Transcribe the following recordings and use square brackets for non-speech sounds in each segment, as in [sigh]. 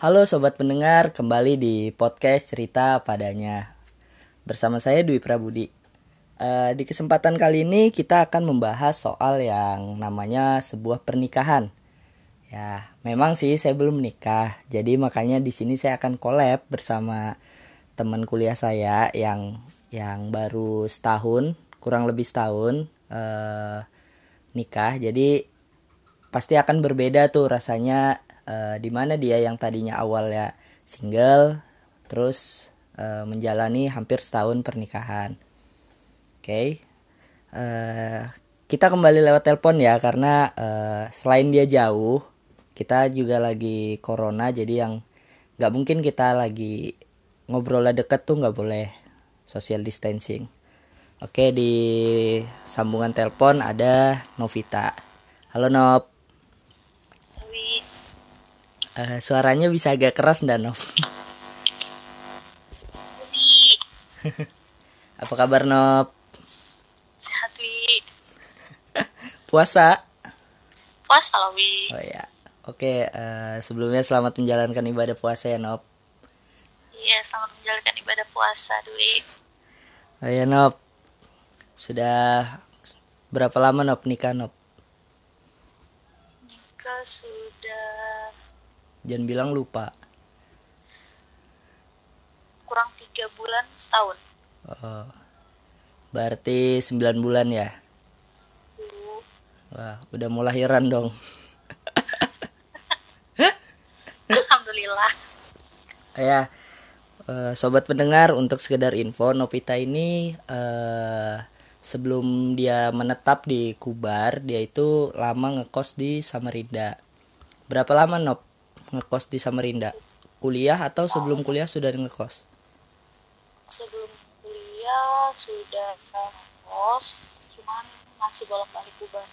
Halo sobat pendengar, kembali di podcast cerita padanya. Bersama saya Dwi Prabudi. Uh, di kesempatan kali ini kita akan membahas soal yang namanya sebuah pernikahan. Ya, memang sih saya belum menikah, jadi makanya di sini saya akan collab bersama teman kuliah saya yang yang baru setahun, kurang lebih setahun uh, nikah. Jadi pasti akan berbeda tuh rasanya uh, di mana dia yang tadinya awalnya single terus uh, menjalani hampir setahun pernikahan. Oke. Okay. Uh, eh, kita kembali lewat telepon ya karena uh, selain dia jauh, kita juga lagi corona jadi yang nggak mungkin kita lagi ngobrolnya deket tuh nggak boleh social distancing. Oke di sambungan telepon ada Novita. Halo Nov. Uh, suaranya bisa agak keras dan Nov. Apa kabar Nov? Sehat Wi. Puasa? Puasa loh Wi. Oh ya. Oke, uh, sebelumnya selamat menjalankan ibadah puasa ya Nov. Iya, selamat menjalankan ibadah puasa Dwi. Oh ya Nov. Sudah berapa lama Nov nikah Nov? Nikah sudah jangan bilang lupa. Kurang tiga bulan setahun. Oh, berarti sembilan bulan ya? Uh. wah udah mau lahiran dong. [laughs] Alhamdulillah. Ya uh, sobat pendengar untuk sekedar info Novita ini uh, sebelum dia menetap di Kubar dia itu lama ngekos di Samarinda. Berapa lama Nop ngekos di Samarinda? Kuliah atau sebelum kuliah sudah ngekos? Sebelum kuliah sudah ngekos, cuman masih bolak-balik Kuban.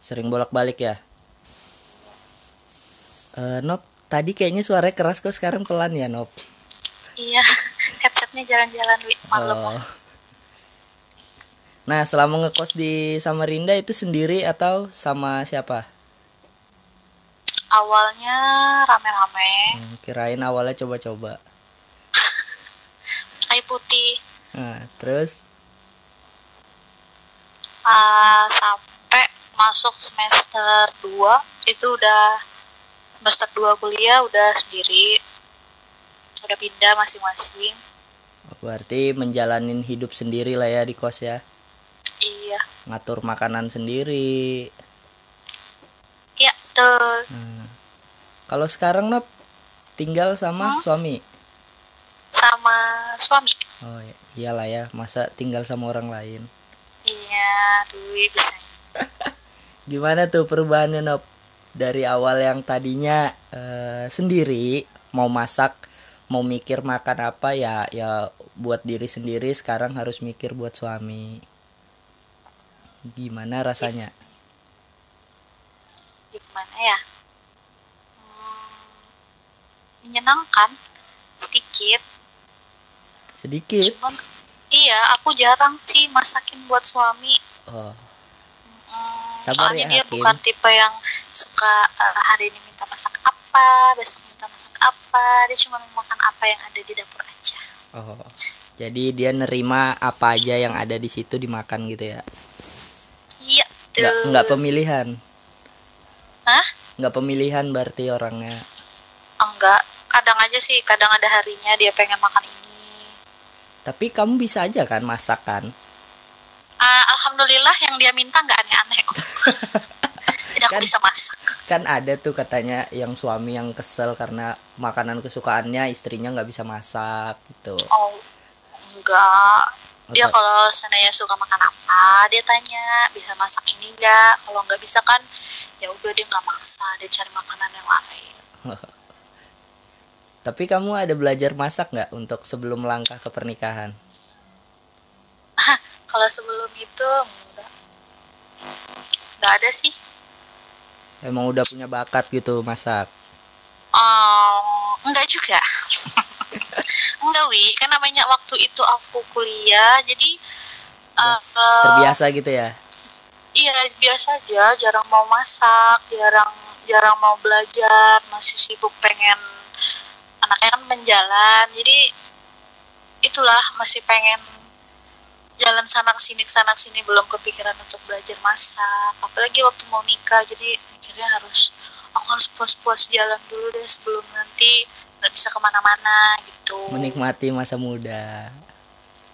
Sering bolak-balik ya? Uh, Nop, tadi kayaknya suaranya keras kok sekarang pelan ya Nop? Iya, [laughs] headsetnya jalan-jalan malam. Oh. Nah, selama ngekos di Samarinda itu sendiri atau sama siapa? Awalnya rame-rame. Hmm, kirain awalnya coba-coba. [laughs] Air putih. Nah terus? Uh, sampai masuk semester 2 itu udah semester 2 kuliah udah sendiri. Udah pindah masing-masing. Berarti menjalanin hidup sendiri lah ya di kos ya? Iya. Ngatur makanan sendiri betul hmm kalau sekarang Nop tinggal sama hmm? suami? Sama suami. Oh iya, iyalah ya, masa tinggal sama orang lain? Iya, Dwi bisa. [laughs] Gimana tuh perubahannya Nop? Dari awal yang tadinya uh, sendiri mau masak, mau mikir makan apa ya ya buat diri sendiri sekarang harus mikir buat suami. Gimana rasanya? Gimana ya? menyenangkan sedikit. Sedikit? Cuman, iya aku jarang sih masakin buat suami. Oh. Hmm, Sabar soalnya ya, dia Hakim. bukan tipe yang suka uh, hari ini minta masak apa besok minta masak apa. Dia cuma makan apa yang ada di dapur aja. Oh. Jadi dia nerima apa aja yang ada di situ dimakan gitu ya? Iya tuh nggak, nggak pemilihan Hah? nggak pemilihan berarti orangnya. Enggak. Kadang aja sih kadang ada harinya dia pengen makan ini. Tapi kamu bisa aja kan masak kan? Uh, alhamdulillah yang dia minta nggak aneh-aneh kok. [laughs] Aku kan, bisa masak. kan ada tuh katanya yang suami yang kesel karena makanan kesukaannya istrinya nggak bisa masak gitu. Oh enggak. Dia okay. kalau seandainya suka makan apa dia tanya bisa masak ini enggak kalau nggak bisa kan ya udah dia nggak maksa dia cari makanan yang lain [laughs] Tapi kamu ada belajar masak nggak untuk sebelum langkah ke pernikahan? [laughs] Kalau sebelum itu enggak. Enggak ada sih. Emang udah punya bakat gitu masak? Oh, enggak juga. [laughs] enggak, Wi. Kan namanya waktu itu aku kuliah, jadi uh, terbiasa gitu ya? Iya, biasa aja, jarang mau masak, jarang jarang mau belajar, masih sibuk pengen anaknya kan menjalan jadi itulah masih pengen jalan sana sini sana sini belum kepikiran untuk belajar masak apalagi waktu mau nikah jadi mikirnya harus aku harus puas-puas jalan dulu deh sebelum nanti nggak bisa ke mana-mana gitu menikmati masa muda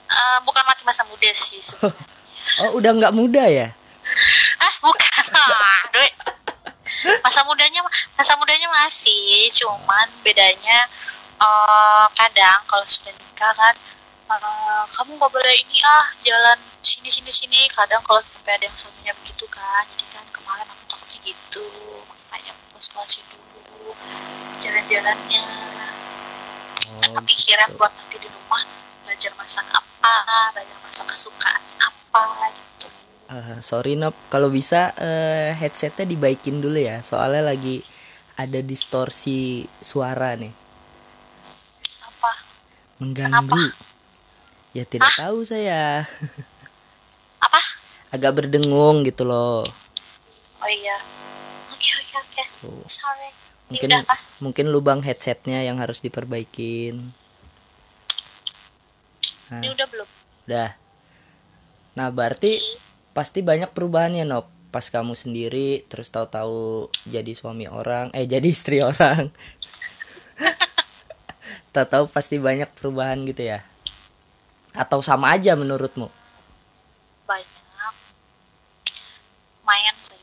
uh, bukan mati masa muda sih sebenarnya. [laughs] oh udah nggak muda ya bukan Aduh. masa mudanya masa mudanya masih cuman bedanya uh, kadang kalau sudah nikah kan uh, kamu nggak boleh ini ah jalan sini sini sini kadang kalau sampai ada yang suaminya begitu kan jadi kan kemarin aku takutnya gitu makanya puasin dulu jalan-jalannya oh, kepikiran gitu. buat nanti di rumah belajar masak apa belajar masak kesukaan apa gitu Uh, sorry Nop, kalau bisa uh, headsetnya dibaikin dulu ya, soalnya lagi ada distorsi suara nih, apa? Mengganggu. Kenapa? Ya tidak tahu saya, apa? Agak berdengung gitu loh. oh iya. Oke oke oke. Sorry. Ini Mungkin udah mungkin lubang headsetnya yang harus diperbaikin. ini Nah, udah belum? Udah. Nah berarti pasti banyak perubahannya Nop. Pas kamu sendiri, terus tahu-tahu jadi suami orang, eh jadi istri orang. [laughs] tahu-tahu pasti banyak perubahan gitu ya. Atau sama aja menurutmu? banyak lumayan sih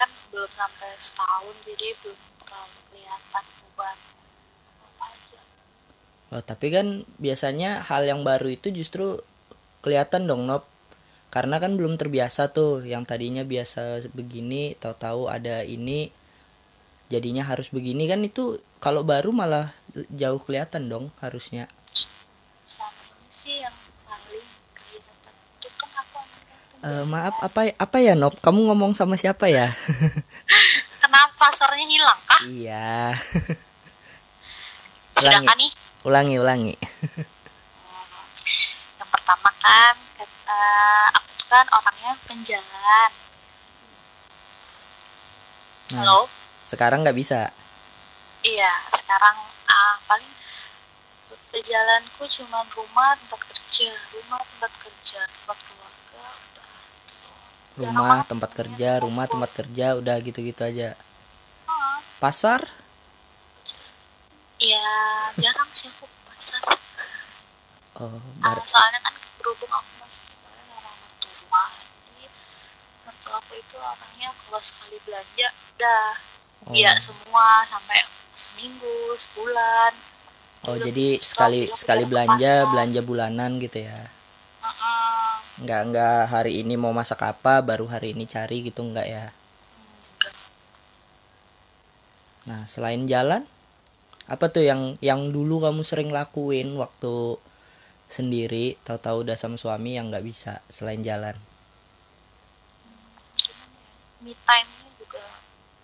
kan belum sampai setahun jadi belum terlalu kelihatan perubahan apa aja Oh, tapi kan biasanya hal yang baru itu justru kelihatan dong Nop. Karena kan belum terbiasa tuh yang tadinya biasa begini, tahu-tahu ada ini jadinya harus begini kan itu kalau baru malah jauh kelihatan dong harusnya. selama ini sih yang paling kelihatan itu kan aku anaknya Eh, maaf apa apa ya Nop? Kamu ngomong sama siapa ya? [laughs] kenapa suaranya hilang kah iya. sudah ulangi, kan nih ulangi, ulangi. yang pertama kan kata aku kan orangnya penjalan Nah. halo Sekarang nggak bisa. iya sekarang ah, paling jalanku cuma rumah tempat kerja rumah tempat kerja tempat keluarga udah Rumah, tempat kerja, rumah, tempat kerja, udah gitu-gitu aja. Ah, Pasar? ya jarang sih aku pasar Oh, bar- soalnya kan berhubung aku masih tinggalnya sama mertua jadi mertua aku itu orangnya kalau sekali belanja udah oh. ya semua sampai seminggu sebulan Oh, Udah jadi sekali udah sekali belanja, pasar. belanja bulanan gitu ya. Heeh. Nggak nggak hari ini mau masak apa, baru hari ini cari gitu nggak ya. Enggak. Nah, selain jalan, apa tuh yang yang dulu kamu sering lakuin waktu sendiri, tahu-tahu udah sama suami yang nggak bisa selain jalan? Me time-nya juga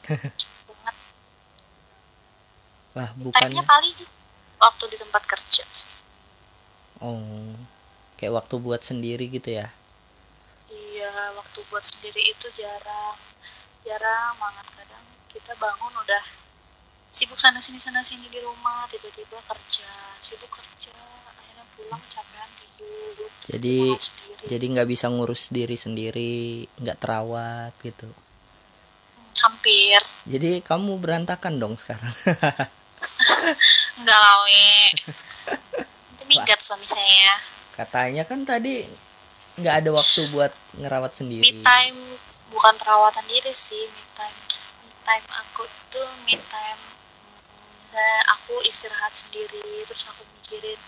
[laughs] banget Lah, time-nya bukannya paling waktu di tempat kerja sih oh kayak waktu buat sendiri gitu ya. iya waktu buat sendiri itu jarang jarang banget kadang kita bangun udah sibuk sana sini sana sini di rumah tiba-tiba kerja sibuk kerja akhirnya pulang capean tidur Jadi Makan sendiri. jadi nggak bisa ngurus diri sendiri, nggak terawat gitu. Hampir Jadi kamu berantakan dong sekarang. [laughs] enggak lah we minggat [laughs] suami saya Katanya kan tadi nggak ada waktu buat ngerawat me sendiri. time bukan perawatan diri sih me time me time aku itu me time saya- aku istirahat sendiri terus aku mikirin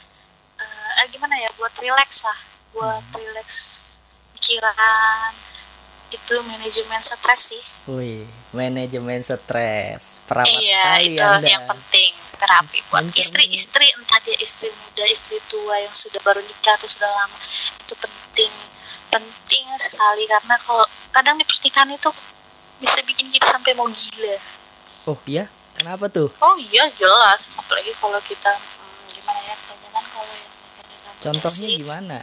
eh eh, gimana ya buat relax lah buat Hmm. relax pikiran itu manajemen stres sih. Wih, manajemen stres, perawat iya sekali itu anda. yang penting terapi. Buat istri-istri entah dia istri muda istri tua yang sudah baru nikah atau sudah lama itu penting. Penting sekali karena kalau kadang di pernikahan itu bisa bikin kita sampai mau gila. Oh iya, kenapa tuh? oh iya jelas. Apalagi kalau kita hmm, gimana ya kebanyakan kalau yang Contohnya sih, gimana?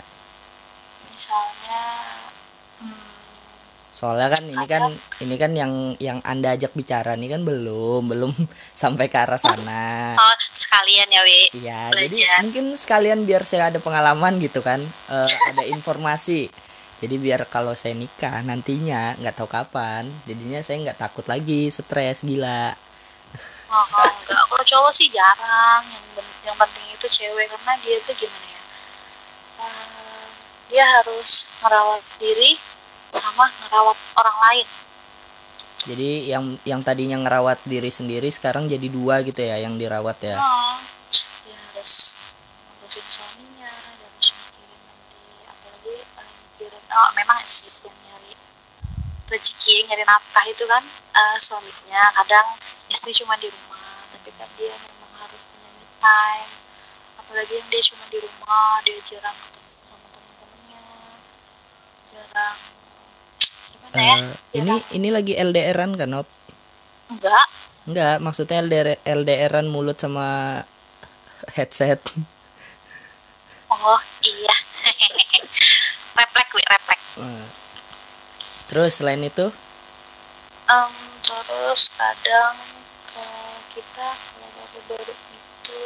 misalnya hmm, soalnya kan ini kan ini kan yang yang anda ajak bicara nih kan belum belum [laughs] sampai ke arah sana. Oh sekalian ya wi. Iya, jadi mungkin sekalian biar saya ada pengalaman gitu kan, eh, ada informasi. Jadi biar kalau saya nikah nantinya nggak tahu kapan, jadinya saya nggak takut lagi stres gila. oh, oh, enggak. Kalau cowok sih jarang. Yang yang penting itu cewek. Karena dia tuh gimana ya? Eh, dia harus ngerawat diri sama ngerawat orang lain. Jadi yang yang tadinya ngerawat diri sendiri sekarang jadi dua gitu ya yang dirawat ya. Oh, dia harus ngurusin suaminya, dia harus mikirin nanti apalagi eh, mikirin oh memang sih yang nyari rezeki nyari nafkah itu kan eh, suaminya. Kadang istri cuma di rumah tapi kan dia memang harus punya me time. Apalagi yang dia cuma di rumah dia jarang ketemu sama teman-temannya jarang ya Eh, ini ini lagi LDRan kan, Op? enggak. Enggak, maksudnya LDR LDRan mulut sama headset. oh iya. [laughs] Refleks wi refleks Eh, Terus selain itu, Em, terus kadang kita kalau baru-baru itu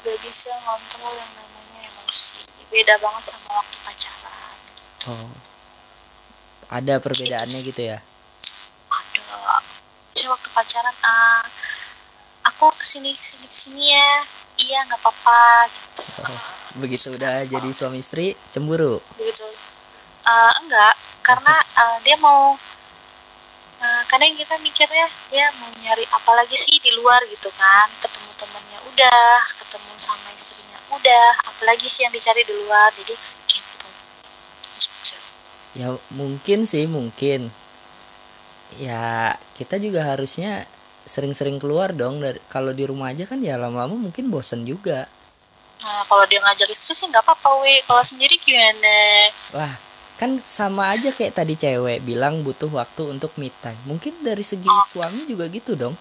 gak bisa ngontrol yang namanya emosi. Beda banget sama waktu pacaran. Oh, ada perbedaannya gitu ya. ada. Jadi waktu pacaran ah aku ke sini ke sini ke sini ya. Iya nggak apa-apa gitu. Oh, begitu udah jadi suami istri cemburu. begitu Eh, enggak karena eh, dia mau eh, kadang kita mikirnya dia mau nyari apa lagi sih di luar gitu kan. Ketemu temennya udah ketemu sama istrinya udah apalagi sih yang dicari di luar. Jadi Ya mungkin sih mungkin. Ya kita juga harusnya sering-sering keluar dong dari kalau di rumah aja kan ya lama-lama mungkin bosen juga. nah kalau dia ngajak istri sih nggak apa-apa we kalau sendiri gimana Wah, kan sama aja kayak tadi cewek bilang butuh waktu untuk me time. Mungkin dari segi suami juga gitu dong.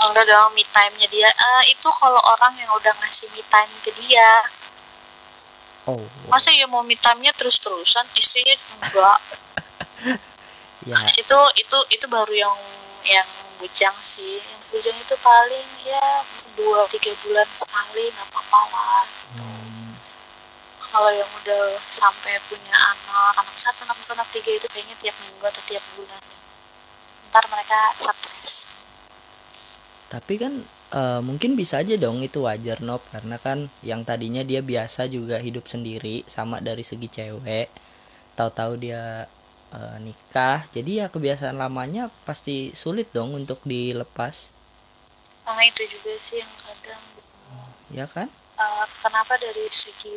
enggak dong me time-nya dia Eh, itu kalau orang yang udah ngasih me time ke dia Oh, masa ya mau me time-nya terus-terusan? Istrinya enggak. [laughs] Ya. Itu itu itu baru yang yang bujang sih. Yang bujang itu paling ya dua tiga bulan sekali nggak apa-apa lah. Hmm, kalau yang udah sampai punya anak anak satu anak dua anak tiga itu kayaknya tiap minggu atau tiap bulan. Ntar mereka stres. Tapi kan eh, mungkin bisa aja dong itu wajar Nop karena kan yang tadinya dia biasa juga hidup sendiri sama dari segi cewek. Tahu-tahu dia eh, nikah, jadi ya kebiasaan lamanya pasti sulit dong untuk dilepas, nah itu juga sih yang kadang ya kan? eh, kenapa dari segi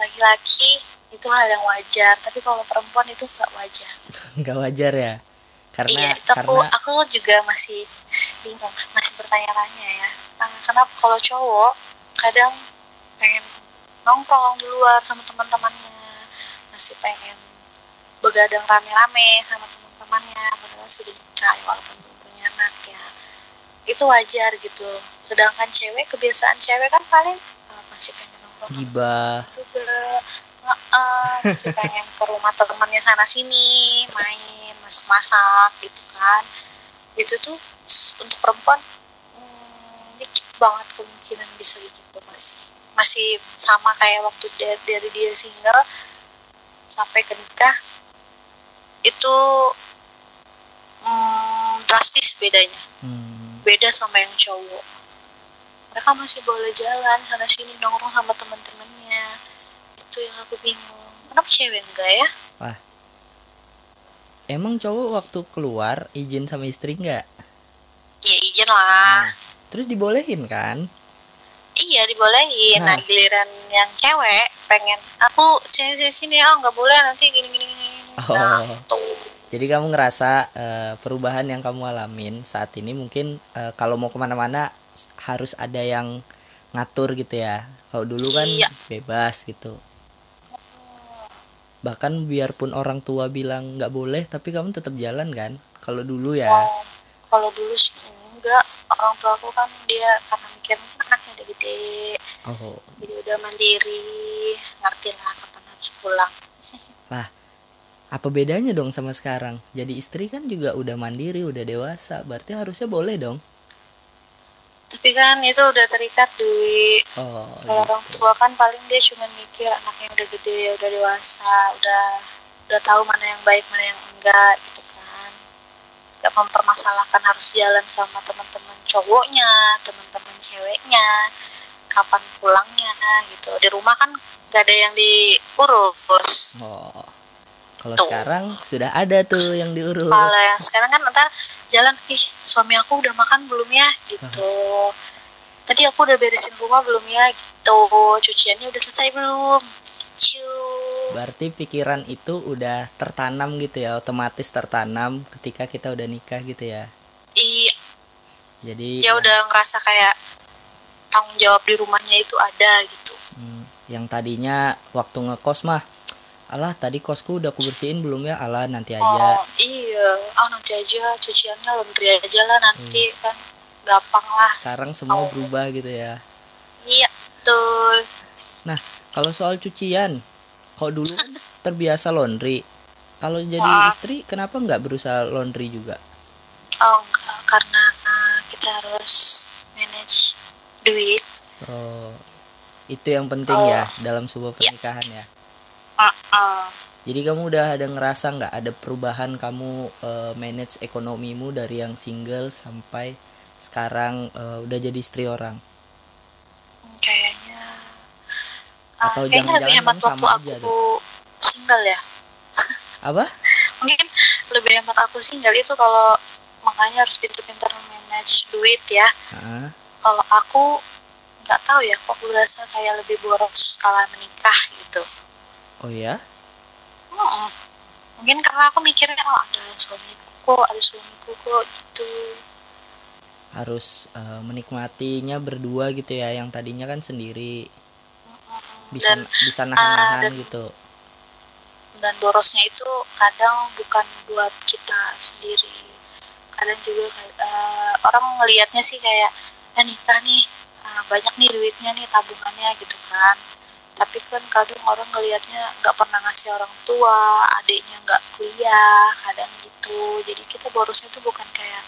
laki-laki itu hal yang wajar tapi kalau perempuan itu nggak wajar [laughs] Nggak wajar ya. Karena iya itu aku karena aku juga masih bingung masih bertanya-tanya ya. Nah, kenapa kalau cowok kadang pengen nongkrong di luar sama teman-temannya. Masih pengen begadang rame-rame sama teman-temannya padahal sudah nikah ya, walaupun belum punya anak ya. Itu wajar gitu. Sedangkan cewek kebiasaan cewek kan paling uh, masih pengen nongkrong gibah. juga. Heeh, masih pengen ke rumah temannya sana sini main masak-masak gitu kan. Itu tuh untuk perempuan hmm, dikit banget kemungkinan bisa gitu masih masih sama kayak waktu dari, dari dia single sampai ke nikah itu hmm, drastis bedanya. Hmm, beda sama yang cowok. Mereka masih boleh jalan sana sini nongkrong sama teman-temannya itu yang aku bingung. Kenapa cewek enggak ya emang cowok waktu keluar izin sama istri nggak? ya izin lah Nah, terus dibolehin kan? iya dibolehin nah. Nah. giliran yang cewek pengen aku sini sini sini oh nggak boleh nanti gini gini gini nah Oh. tuh Jadi kamu ngerasa eh, perubahan yang kamu alamin saat ini mungkin eh, kalau mau ke mana-mana harus ada yang ngatur gitu ya. Kalau dulu kan Iya. bebas gitu. Bahkan biarpun orang tua bilang nggak boleh, tapi kamu tetap jalan kan? Kalau dulu ya. Oh, kalau dulu sih enggak. Orang tua aku kan dia karena mikir anaknya udah gede. Oh, jadi udah mandiri ngerti lah kapan harus pulang. [laughs] Apa bedanya dong sama sekarang? Jadi istri kan juga udah mandiri udah dewasa. Berarti harusnya boleh dong tapi kan itu udah terikat di oh kalau orang gitu. tua kan paling dia cuma mikir anaknya udah gede udah dewasa udah udah tahu mana yang baik mana yang enggak gitu kan. Gak mempermasalahkan harus jalan sama teman-teman cowoknya teman-teman ceweknya kapan pulangnya gitu. Di rumah kan gak ada yang diurus. Oh kalau sekarang sudah ada tuh yang diurus. Kalau yang sekarang kan ntar jalan ih suami aku udah makan belum ya? Gitu. Tadi aku udah beresin rumah belum ya? Gitu. Cuciannya udah selesai belum? Gitu berarti pikiran itu udah tertanam gitu ya otomatis tertanam ketika kita udah nikah gitu ya? Iya. Jadi dia udah ngerasa kayak tanggung jawab di rumahnya itu ada gitu. Hmm, yang tadinya waktu ngekos mah alah tadi kosku udah aku bersihin belum ya? Alah nanti aja. oh iya. Ah nanti aja. Cuciannya laundry aja lah nanti kan. Gampang lah. Sekarang semua Oh. berubah gitu ya. Iya tuh nah kalau soal cucian kok dulu [laughs] terbiasa laundry? Kalau jadi Wah. istri kenapa nggak berusaha laundry juga? Oh enggak. Karena uh, kita harus manage duit. Oh itu yang penting Oh. ya dalam sebuah pernikahan ya Jadi kamu udah ada ngerasa nggak ada perubahan kamu eh, manage ekonomimu dari yang single sampai sekarang eh, udah jadi istri orang? Kayaknya ah, Atau jangan-jangan hemat kamu waktu sama aku aja tuh? single ya? Apa? [laughs] Mungkin lebih hemat aku single itu kalau makanya harus pintar-pintar manage duit ya. Hah? kalau aku nggak tahu ya kok aku berasa kayak lebih boros setelah menikah gitu oh ya Mm-mm. mungkin karena aku mikirnya oh ada suamiku kok ada suamiku kok gitu. Harus eh, menikmatinya berdua gitu ya yang tadinya kan sendiri. Bisa dan bisa nahan-nahan dan- gitu. dan borosnya itu kadang bukan buat kita sendiri. Kadang juga eh, orang ngelihatnya sih kayak eh nikah nih eh, banyak nih duitnya nih tabungannya gitu kan tapi kan kadang orang ngelihatnya nggak pernah ngasih orang tua adiknya nggak kuliah kadang gitu. Jadi kita borosnya tuh bukan kayak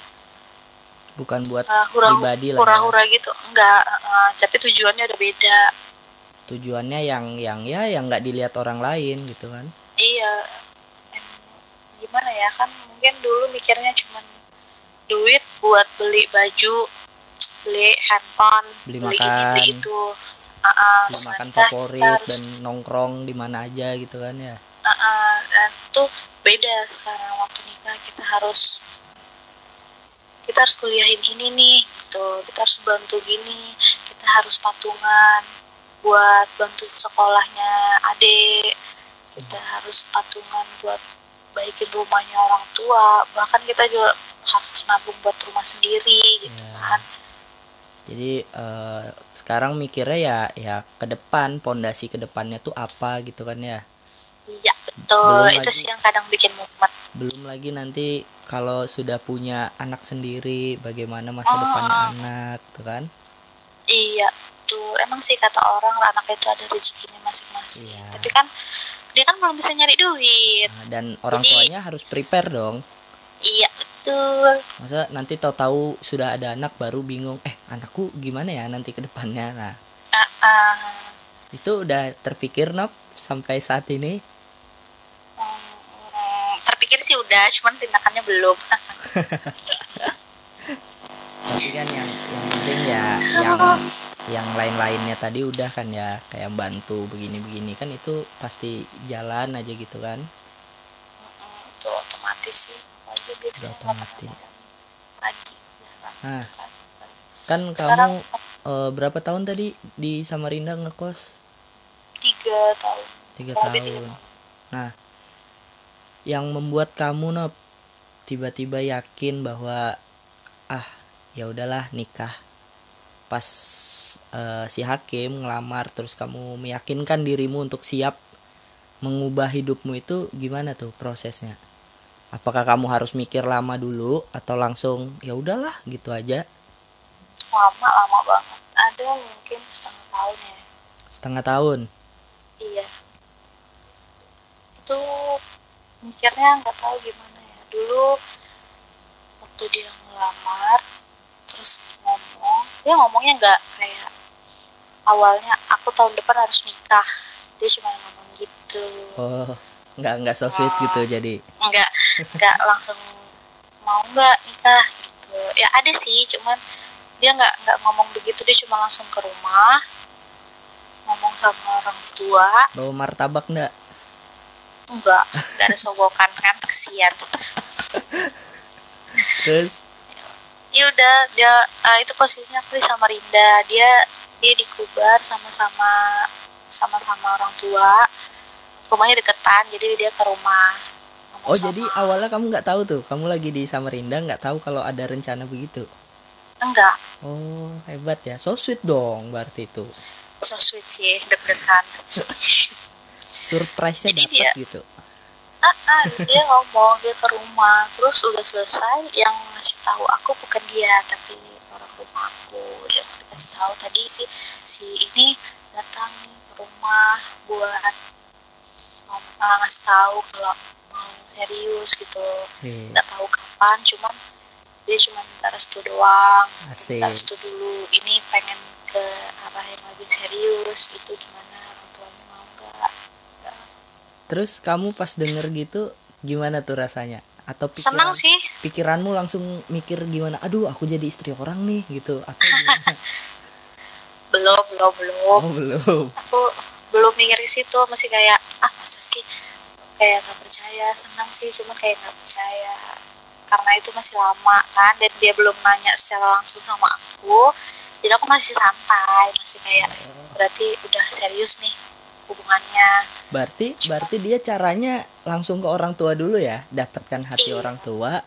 bukan buat hura pribadi lah ya. hura-hura gitu. Enggak eh, tapi tujuannya udah beda. Tujuannya yang yang ya yang nggak dilihat orang lain gitu kan. Iya. Gimana ya kan mungkin dulu mikirnya cuman duit buat beli baju beli handphone Beli ini makan. beli itu Setelah makan nikah favorit harus, dan nongkrong di mana aja gitu kan ya? Ah, ah, dan tuh beda sekarang waktu nikah kita harus kita harus kuliahin ini nih gitu. Kita harus bantu gini kita harus patungan buat bantu sekolahnya adik. Kita harus patungan buat baikin rumahnya orang tua. Bahkan kita juga harus nabung buat rumah sendiri gitu Ya. kan jadi eh, sekarang mikirnya ya ya ke depan pondasi ke depannya tuh apa gitu kan ya? Iya betul. Belum itu lagi- sih yang kadang bikin mumet. Belum lagi nanti kalau sudah punya anak sendiri bagaimana masa Oh. depannya anak tuh kan? Iya tuh emang sih kata orang anak itu ada rezekinya masing-masing. Iya. tapi kan dia kan belum bisa nyari duit. Nah, dan orang Jadi- tuanya harus prepare dong. Iya betul. Masa nanti tahu-tahu sudah ada anak baru bingung eh anakku gimana ya nanti ke depannya? Nah. Ah, ah. itu udah terpikir nop sampai saat ini. Hmm, terpikir sih udah cuman tindakannya belum. Tapi kan yang yang penting ya yang yang lain-lainnya tadi udah kan ya kayak bantu begini-begini kan itu pasti jalan aja gitu kan. Hmm, itu otomatis sih Udah otomatis. Nah. Kan. Sekarang- kamu eh, berapa tahun tadi di Samarinda ngekos? Tiga tahun. Tiga tahun. nah yang membuat kamu nop tiba-tiba yakin bahwa ah ya udahlah nikah. Pas eh, si hakim ngelamar terus kamu meyakinkan dirimu untuk siap mengubah hidupmu itu gimana tuh prosesnya apakah kamu harus mikir lama dulu atau langsung ya udahlah gitu aja? Lama lama banget. Ada mungkin setengah tahun ya. Setengah tahun? Iya. Itu mikirnya nggak tahu gimana ya. Dulu waktu dia ngelamar terus ngomong dia ngomongnya nggak kayak awalnya aku tahun depan harus nikah. Dia cuma ngomong gitu. Oh nggak nggak so sweet gitu jadi. nggak nggak langsung mau nggak nikah gitu. Ya ada sih cuman dia nggak nggak ngomong begitu dia cuma langsung ke rumah ngomong sama orang tua. Bawa martabak nggak? Enggak nggak ada sogokan kan kesian [laughs] terus? Ya udah dia eh, itu posisinya aku di Samarinda. Dia dia di Kubar sama-sama sama-sama orang tua rumahnya deketan jadi dia ke rumah. Oh sama- jadi awalnya kamu nggak tahu tuh kamu lagi di Samarinda nggak tahu kalau ada rencana begitu? Enggak. Oh hebat ya. So sweet dong berarti itu. So sweet sih deg-degan. [laughs] Surprise nya Jadi dapat dia- gitu? Ah, ah, dia [laughs] ngomong dia ke rumah terus udah selesai yang ngasih tahu aku bukan dia tapi orang rumah aku. Yang dikasih tahu tadi si ini datang ke rumah buat ah, ngasih tahu kalau mau serius gitu. Nggak yes. tahu kapan cuman dia cuma minta restu doang. Asik. Minta restu dulu ini pengen ke arah yang lebih serius gitu gimana orang tuanya mau nggak? Terus kamu pas denger gitu gimana tuh rasanya? Atau pikiran senang sih. pikiranmu langsung mikir gimana aduh aku jadi istri orang nih gitu atau [laughs] belum belum belum. Oh belum. Aku belum mikir ke situ masih kayak ah masa sih? Kayak nggak percaya senang sih cuman kayak nggak percaya. Karena itu masih lama kan dan dia belum nanya secara langsung sama aku. Jadi aku masih santai masih kayak berarti udah serius nih hubungannya. Berarti berarti dia caranya langsung ke orang tua dulu ya? Dapatkan hati Iya. orang tua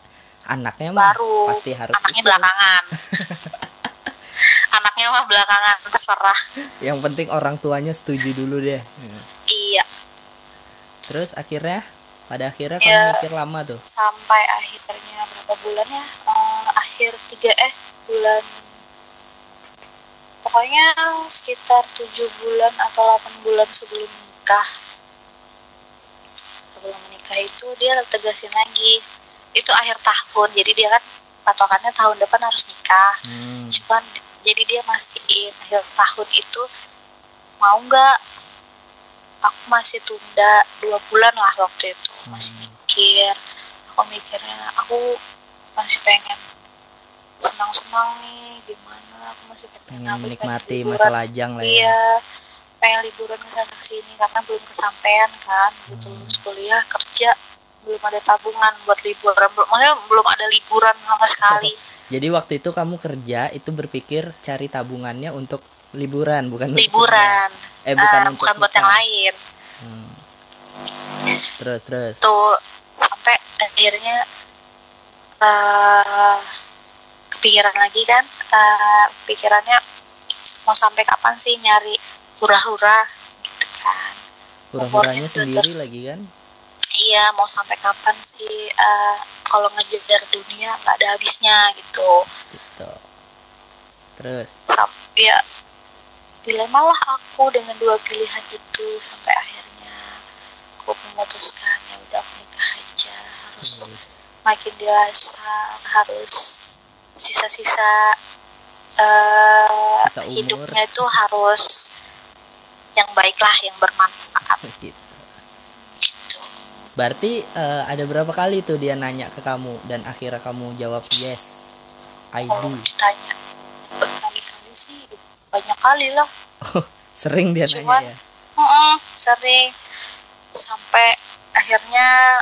anaknya mah baru. pasti harus anaknya ikut. belakangan [laughs] anaknya mah belakangan terserah. Yang penting orang tuanya setuju dulu deh. Iya. Terus akhirnya pada akhirnya Ya. kamu mikir lama tuh? sampai akhirnya berapa bulan ya? Eh, akhir tiga eh bulan. Pokoknya sekitar tujuh bulan atau 8 bulan sebelum menikah sebelum menikah itu dia tegasin lagi. Itu akhir tahun jadi dia kan patokannya tahun depan harus nikah. Hmm, cuman jadi dia mastiin akhir tahun itu mau nggak aku masih tunda dua bulan lah waktu itu masih Hmm. mikir aku mikirnya aku masih pengen senang-senang nih gimana aku masih pengen, pengen aku menikmati liburan. masa lajang lah ya iya pengen liburan ke sana sini karena belum kesampaian kan gitu Hmm. lulus kuliah kerja belum ada tabungan buat liburan. Belum maksudnya belum ada liburan sama sekali. [laughs] Jadi waktu itu kamu kerja itu berpikir cari tabungannya untuk liburan bukan untuk liburan. Kerja. eh bukan Ah, untuk bukan buat yang lain. Hmm. terus terus. Tuh sampai akhirnya eh kepikiran lagi kan? Eh, pikirannya mau sampai kapan sih nyari hura-hura? Gitu kan. Hura-huranya sendiri lagi kan iya mau sampai kapan sih eh, kalau ngejar dunia nggak ada habisnya gitu. Gitu. Terus? Sampai ya dilema lah aku dengan dua pilihan itu sampai akhirnya. Aku memutuskan ya udah aku nikah aja. Harus Yes. makin dewasa harus sisa-sisa Sisa umur. hidupnya itu harus yang baik lah yang bermanfaat. [laughs] Gitu berarti eh, ada berapa kali tuh dia nanya ke kamu dan akhirnya kamu jawab yes? I kalau do. ditanya berkali-kali sih banyak kali lah. Sering dia Cuman- nanya ya? Mm-mm, sering. Sampai akhirnya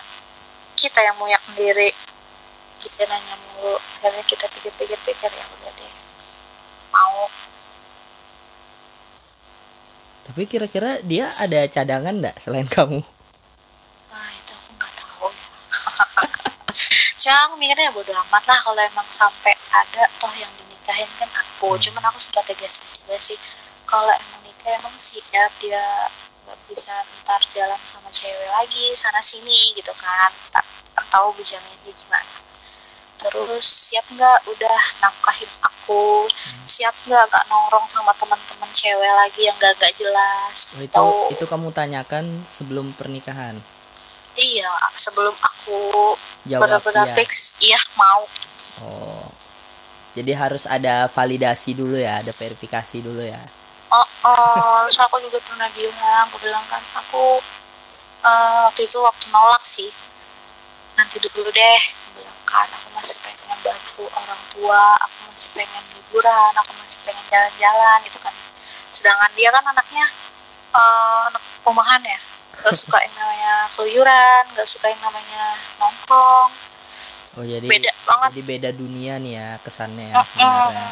kita yang muyak sendiri. Kita nanya mulu. Akhirnya kita pikir-pikir-pikir ya udah deh. Mau. Tapi kira-kira dia ada cadangan nggak selain kamu Nah itu aku nggak tahu ya. Cuma aku mikirnya bodo amat lah kalau emang sampai ada toh yang dinikahin kan aku. Hmm. Cuman aku sempat tegasin juga sih kalau emang nikah emang siap dia nggak bisa ntar jalan sama cewek lagi sana sini gitu kan. Tak tahu berjalannya gimana. Terus siap nggak udah nafkahin aku, siap nggak nggak nongkrong sama teman-teman cewek lagi yang gak gak jelas. oh, itu itu kamu tanyakan sebelum pernikahan iya sebelum aku benar-benar iya. fix iya mau. Oh. Jadi harus ada validasi dulu ya ada verifikasi dulu ya. Oh, oh terus aku juga pernah bilang aku bilang kan aku eh, waktu itu waktu nolak sih. Nanti dulu deh Aku bilang kan aku masih pengen membantu orang tua aku masih pengen liburan aku masih pengen jalan-jalan gitu kan. Sedangkan dia kan anaknya eh, anak rumahan ya gak suka yang namanya keluyuran gak suka yang namanya nongkrong. Oh jadi beda banget. jadi beda dunia nih ya kesannya ya sebenarnya.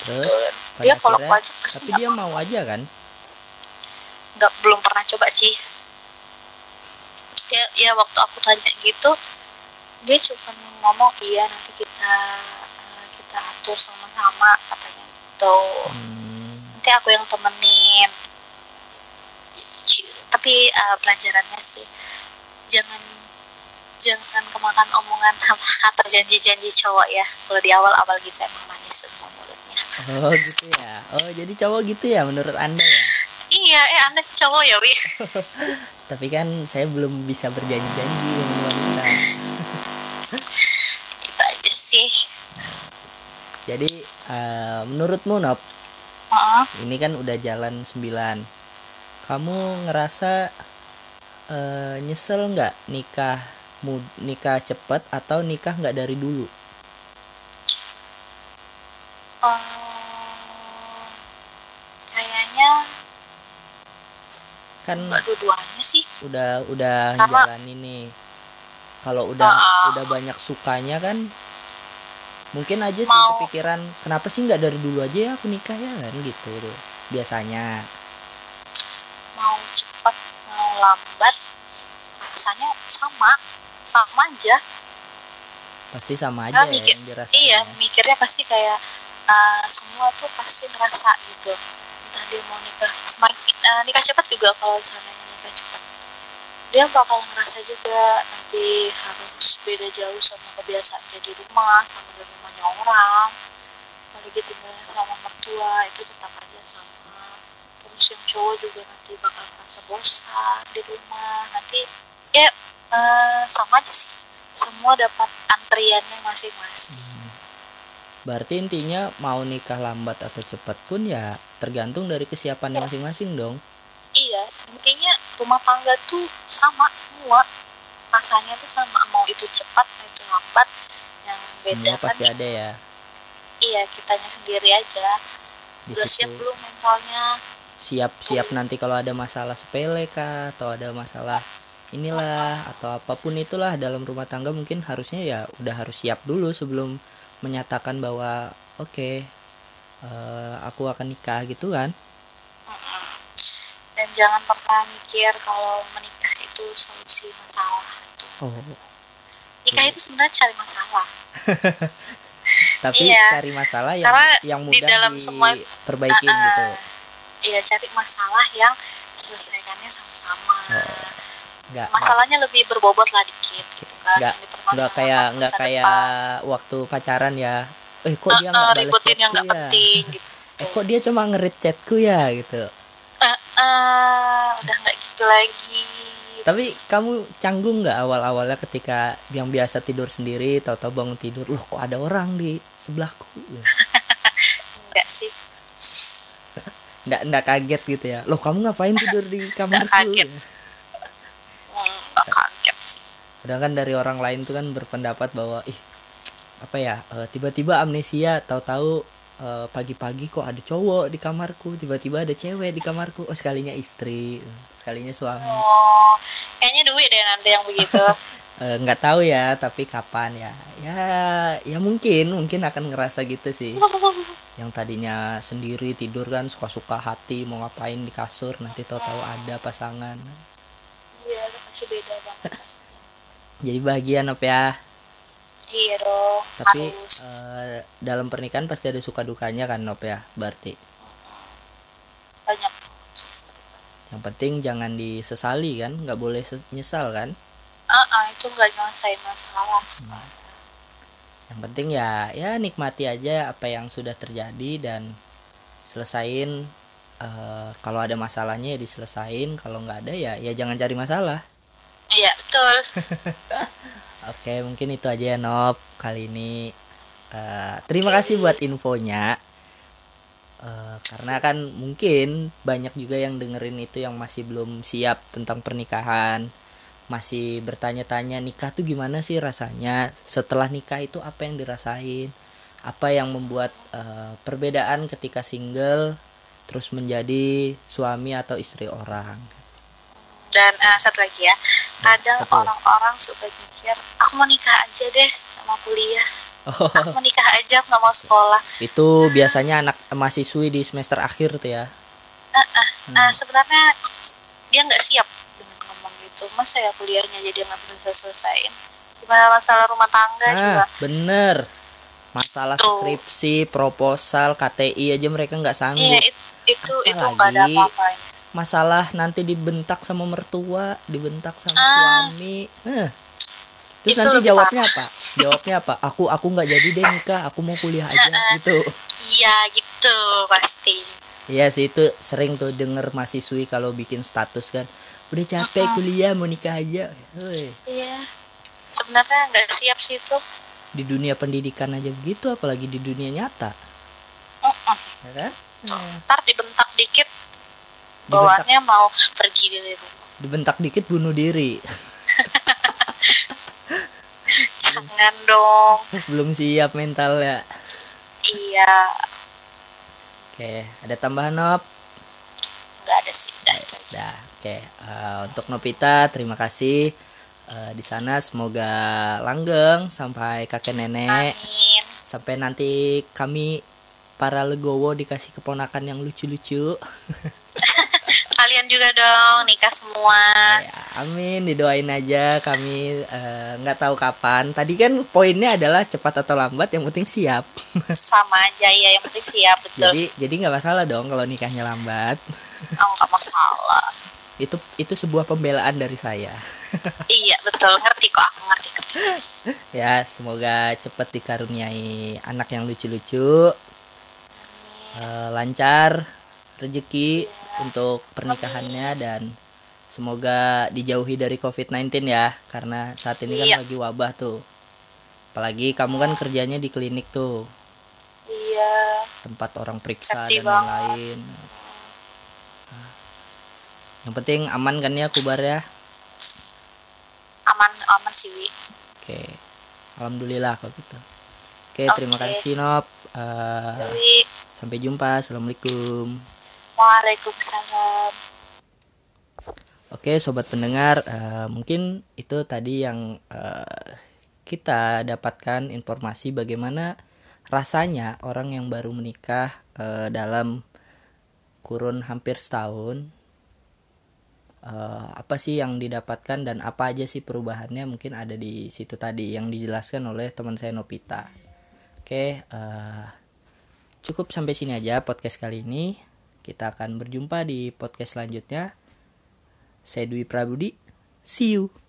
Terus pada dia kalau akhirnya tapi dia mau aja kan? Nggak belum pernah coba sih. Ya ya waktu aku tanya gitu dia cuma ngomong iya nanti kita eh, kita atur sama-sama katanya gitu. Hmm, nanti aku yang temenin tapi eh, pelajarannya sih jangan jangan kemakan omongan atau janji-janji cowok ya. Kalau di awal-awal kita emang manis semua mulutnya. Oh gitu ya. Oh jadi cowok gitu ya menurut anda ya? Iya eh anda cowok ya wi. [laughs] Tapi kan saya belum bisa berjanji-janji dengan wanita. [laughs] Itu aja sih. Jadi eh, menurutmu Nop Heeh. ini kan udah jalan 9 kamu ngerasa eh, nyesel nggak nikah mu- nikah cepet atau nikah nggak dari dulu? Eh, kayaknya kan dua-duanya sih. udah udah Karena- jalan ini kalau udah Ah. udah banyak sukanya kan mungkin aja sih Mau- kepikiran kenapa sih nggak dari dulu aja ya aku nikah ya kan gitu. Tuh biasanya mau cepat mau lambat rasanya sama sama aja. Pasti sama Nah, aja ya mikir- yang dirasain iya ya. mikirnya pasti kayak uh, semua tuh pasti ngerasa gitu. Entah dia mau nikah semakin uh, nikah cepat juga kalau misalnya nikah cepat. Dia bakal ngerasa juga nanti harus beda jauh sama kebiasaan dia di rumah sama di rumahnya orang. Apalagi tinggalnya sama mertua itu tetap aja sama terus yang cowok juga nanti bakal merasa bosan di rumah nanti ya eh, sama aja sih semua dapat antriannya masing-masing Hmm. Berarti intinya mau nikah lambat atau cepat pun ya tergantung dari kesiapannya Ya. masing-masing dong. Iya, intinya rumah tangga tuh sama semua. Rasanya tuh sama, mau itu cepat, mau itu lambat. Yang beda Semua kan pasti ada ya iya kitanya sendiri aja. di Udah siap belum mentalnya? Siap-siap nanti kalau ada masalah sepele kah atau ada masalah inilah atau apa pun itulah dalam rumah tangga mungkin harusnya ya udah harus siap dulu sebelum menyatakan bahwa oke eh, aku akan nikah gitu kan. Dan jangan pernah mikir kalau menikah itu solusi masalah. Gitu. Oh, Nikah itu sebenarnya cari masalah. [laughs] tapi Iya. cari masalah yang yang di mudah dalam semua- ah. gitu. Iya, cari masalah yang selesaikannya sama-sama. Nggak Masalahnya lebih berbobot lah dikit gitu kan. Nggak- nggak kayak nggak kayak waktu pacaran ya eh kok dia Eh, nggak eh, balas ributin yang nggak ya penting [laughs] gitu. eh kok dia cuma ngerit chatku ya gitu Eh, eh, udah nggak gitu lagi. tapi kamu canggung nggak awal awalnya ketika yang biasa tidur sendiri tahu-tahu bangun tidur loh kok ada orang di sebelahku [laughs] Enggak sih. Nggak nggak kaget gitu ya loh kamu ngapain tidur di [laughs] kamarku kaget. [laughs] Kaget. Kadang kan dari orang lain tuh kan berpendapat bahwa ih apa ya eh, tiba-tiba amnesia tahu-tahu eh, pagi-pagi kok ada cowok di kamarku tiba-tiba ada cewek di kamarku oh sekalinya istri sekalinya suami Oh, kayaknya duit deh nanti yang begitu. [laughs] Eh, nggak tahu ya tapi kapan ya? Ya ya mungkin mungkin akan ngerasa gitu sih. [laughs] Yang tadinya sendiri tidur kan suka-suka hati mau ngapain di kasur nanti tahu-tahu ada pasangan. Iya, pasti beda banget. [laughs] jadi bahagia Nop ya. Iya dong, tapi harus. eh, dalam pernikahan pasti ada suka dukanya kan Nop ya berarti? Banyak. yang penting jangan disesali kan nggak boleh nyesal kan Ah, ah, itu nggak nyelesain masalah. yang penting ya ya nikmati aja apa yang sudah terjadi dan selesain eh, kalau ada masalahnya ya diselesain kalau nggak ada ya ya jangan cari masalah. Iya betul. [laughs] Oke mungkin itu aja ya Nop kali ini. Eh, terima kasih buat infonya. Eh, karena kan mungkin banyak juga yang dengerin itu yang masih belum siap tentang pernikahan masih bertanya-tanya nikah tuh gimana sih rasanya? Setelah nikah itu apa yang dirasain? Apa yang membuat eh, perbedaan ketika single terus menjadi suami atau istri orang? Dan eh, satu lagi ya. Kadang betul. orang-orang suka mikir aku mau nikah aja deh sama kuliah. Oh. Aku mau nikah aja nggak mau sekolah. Itu biasanya anak mahasiswi di semester akhir tuh ya? Nah sebenarnya dia nggak siap gitu. Masa ya kuliahnya jadi nggak bisa selesaiin gimana masalah rumah tangga juga ah bener. Masalah Tuh. skripsi proposal KTI aja mereka nggak iya sanggup it- itu itu nggak ada apa-apanya. Masalah nanti dibentak sama mertua dibentak sama Ah. suami. Heh. terus Itu nanti jawabnya apa? Jawabnya apa? Aku aku nggak jadi deh nikah aku mau kuliah aja gitu. Iya gitu pasti. Iya sih itu sering tuh denger mahasiswi kalau bikin status kan udah capek kuliah mau nikah aja. Woi, iya. Sebenarnya nggak siap sih itu. Di dunia pendidikan aja begitu apalagi di dunia nyata. Mm-mm. ya kan? Ntar dibentak dikit bawaannya mau pergi dari rumah. Dibentak dikit bunuh diri. [laughs] Jangan dong. Belum siap mentalnya. Iya. Oke ada tambahan Nop nggak ada sih udah itu aja. Sudah, oke. Eh, untuk Novita, terima kasih. Eh, di sana semoga langgeng sampai kakek nenek, amin sampai nanti kami para legowo dikasih keponakan yang lucu-lucu. [laughs] kalian juga dong nikah semua Ya, amin, didoain aja. Kami eh, nggak tahu kapan. Tadi kan poinnya adalah cepat atau lambat, yang penting siap. [laughs] sama aja ya yang penting siap betul jadi jadi nggak masalah dong kalau nikahnya lambat. Oh, nggak masalah Itu itu sebuah pembelaan dari saya. [laughs] iya betul. Ngerti kok aku ngerti ngerti. Ya semoga cepat dikaruniai anak yang lucu-lucu. Eh, lancar rezeki untuk pernikahannya dan semoga dijauhi dari COVID-19 ya karena saat ini kan Iya. lagi wabah tuh. Apalagi kamu kan kerjanya di klinik tuh. Iya. Tempat orang periksa Safety dan lain-lain yang penting aman kan ya kubar ya aman aman sih wi oke alhamdulillah kalau gitu oke terima Oke. kasih Nop Eh, Wi Sampai jumpa. Assalamualaikum. waalaikumsalam Oke, sobat pendengar, eh, mungkin itu tadi yang eh, kita dapatkan informasi bagaimana rasanya orang yang baru menikah eh, dalam kurun hampir setahun. Eh, apa sih yang didapatkan dan apa aja sih perubahannya mungkin ada di situ tadi yang dijelaskan oleh teman saya Nopita. Oke, eh, cukup sampai sini aja podcast kali ini. Kita akan berjumpa di podcast selanjutnya. Saya Dwi Prabudi. See you.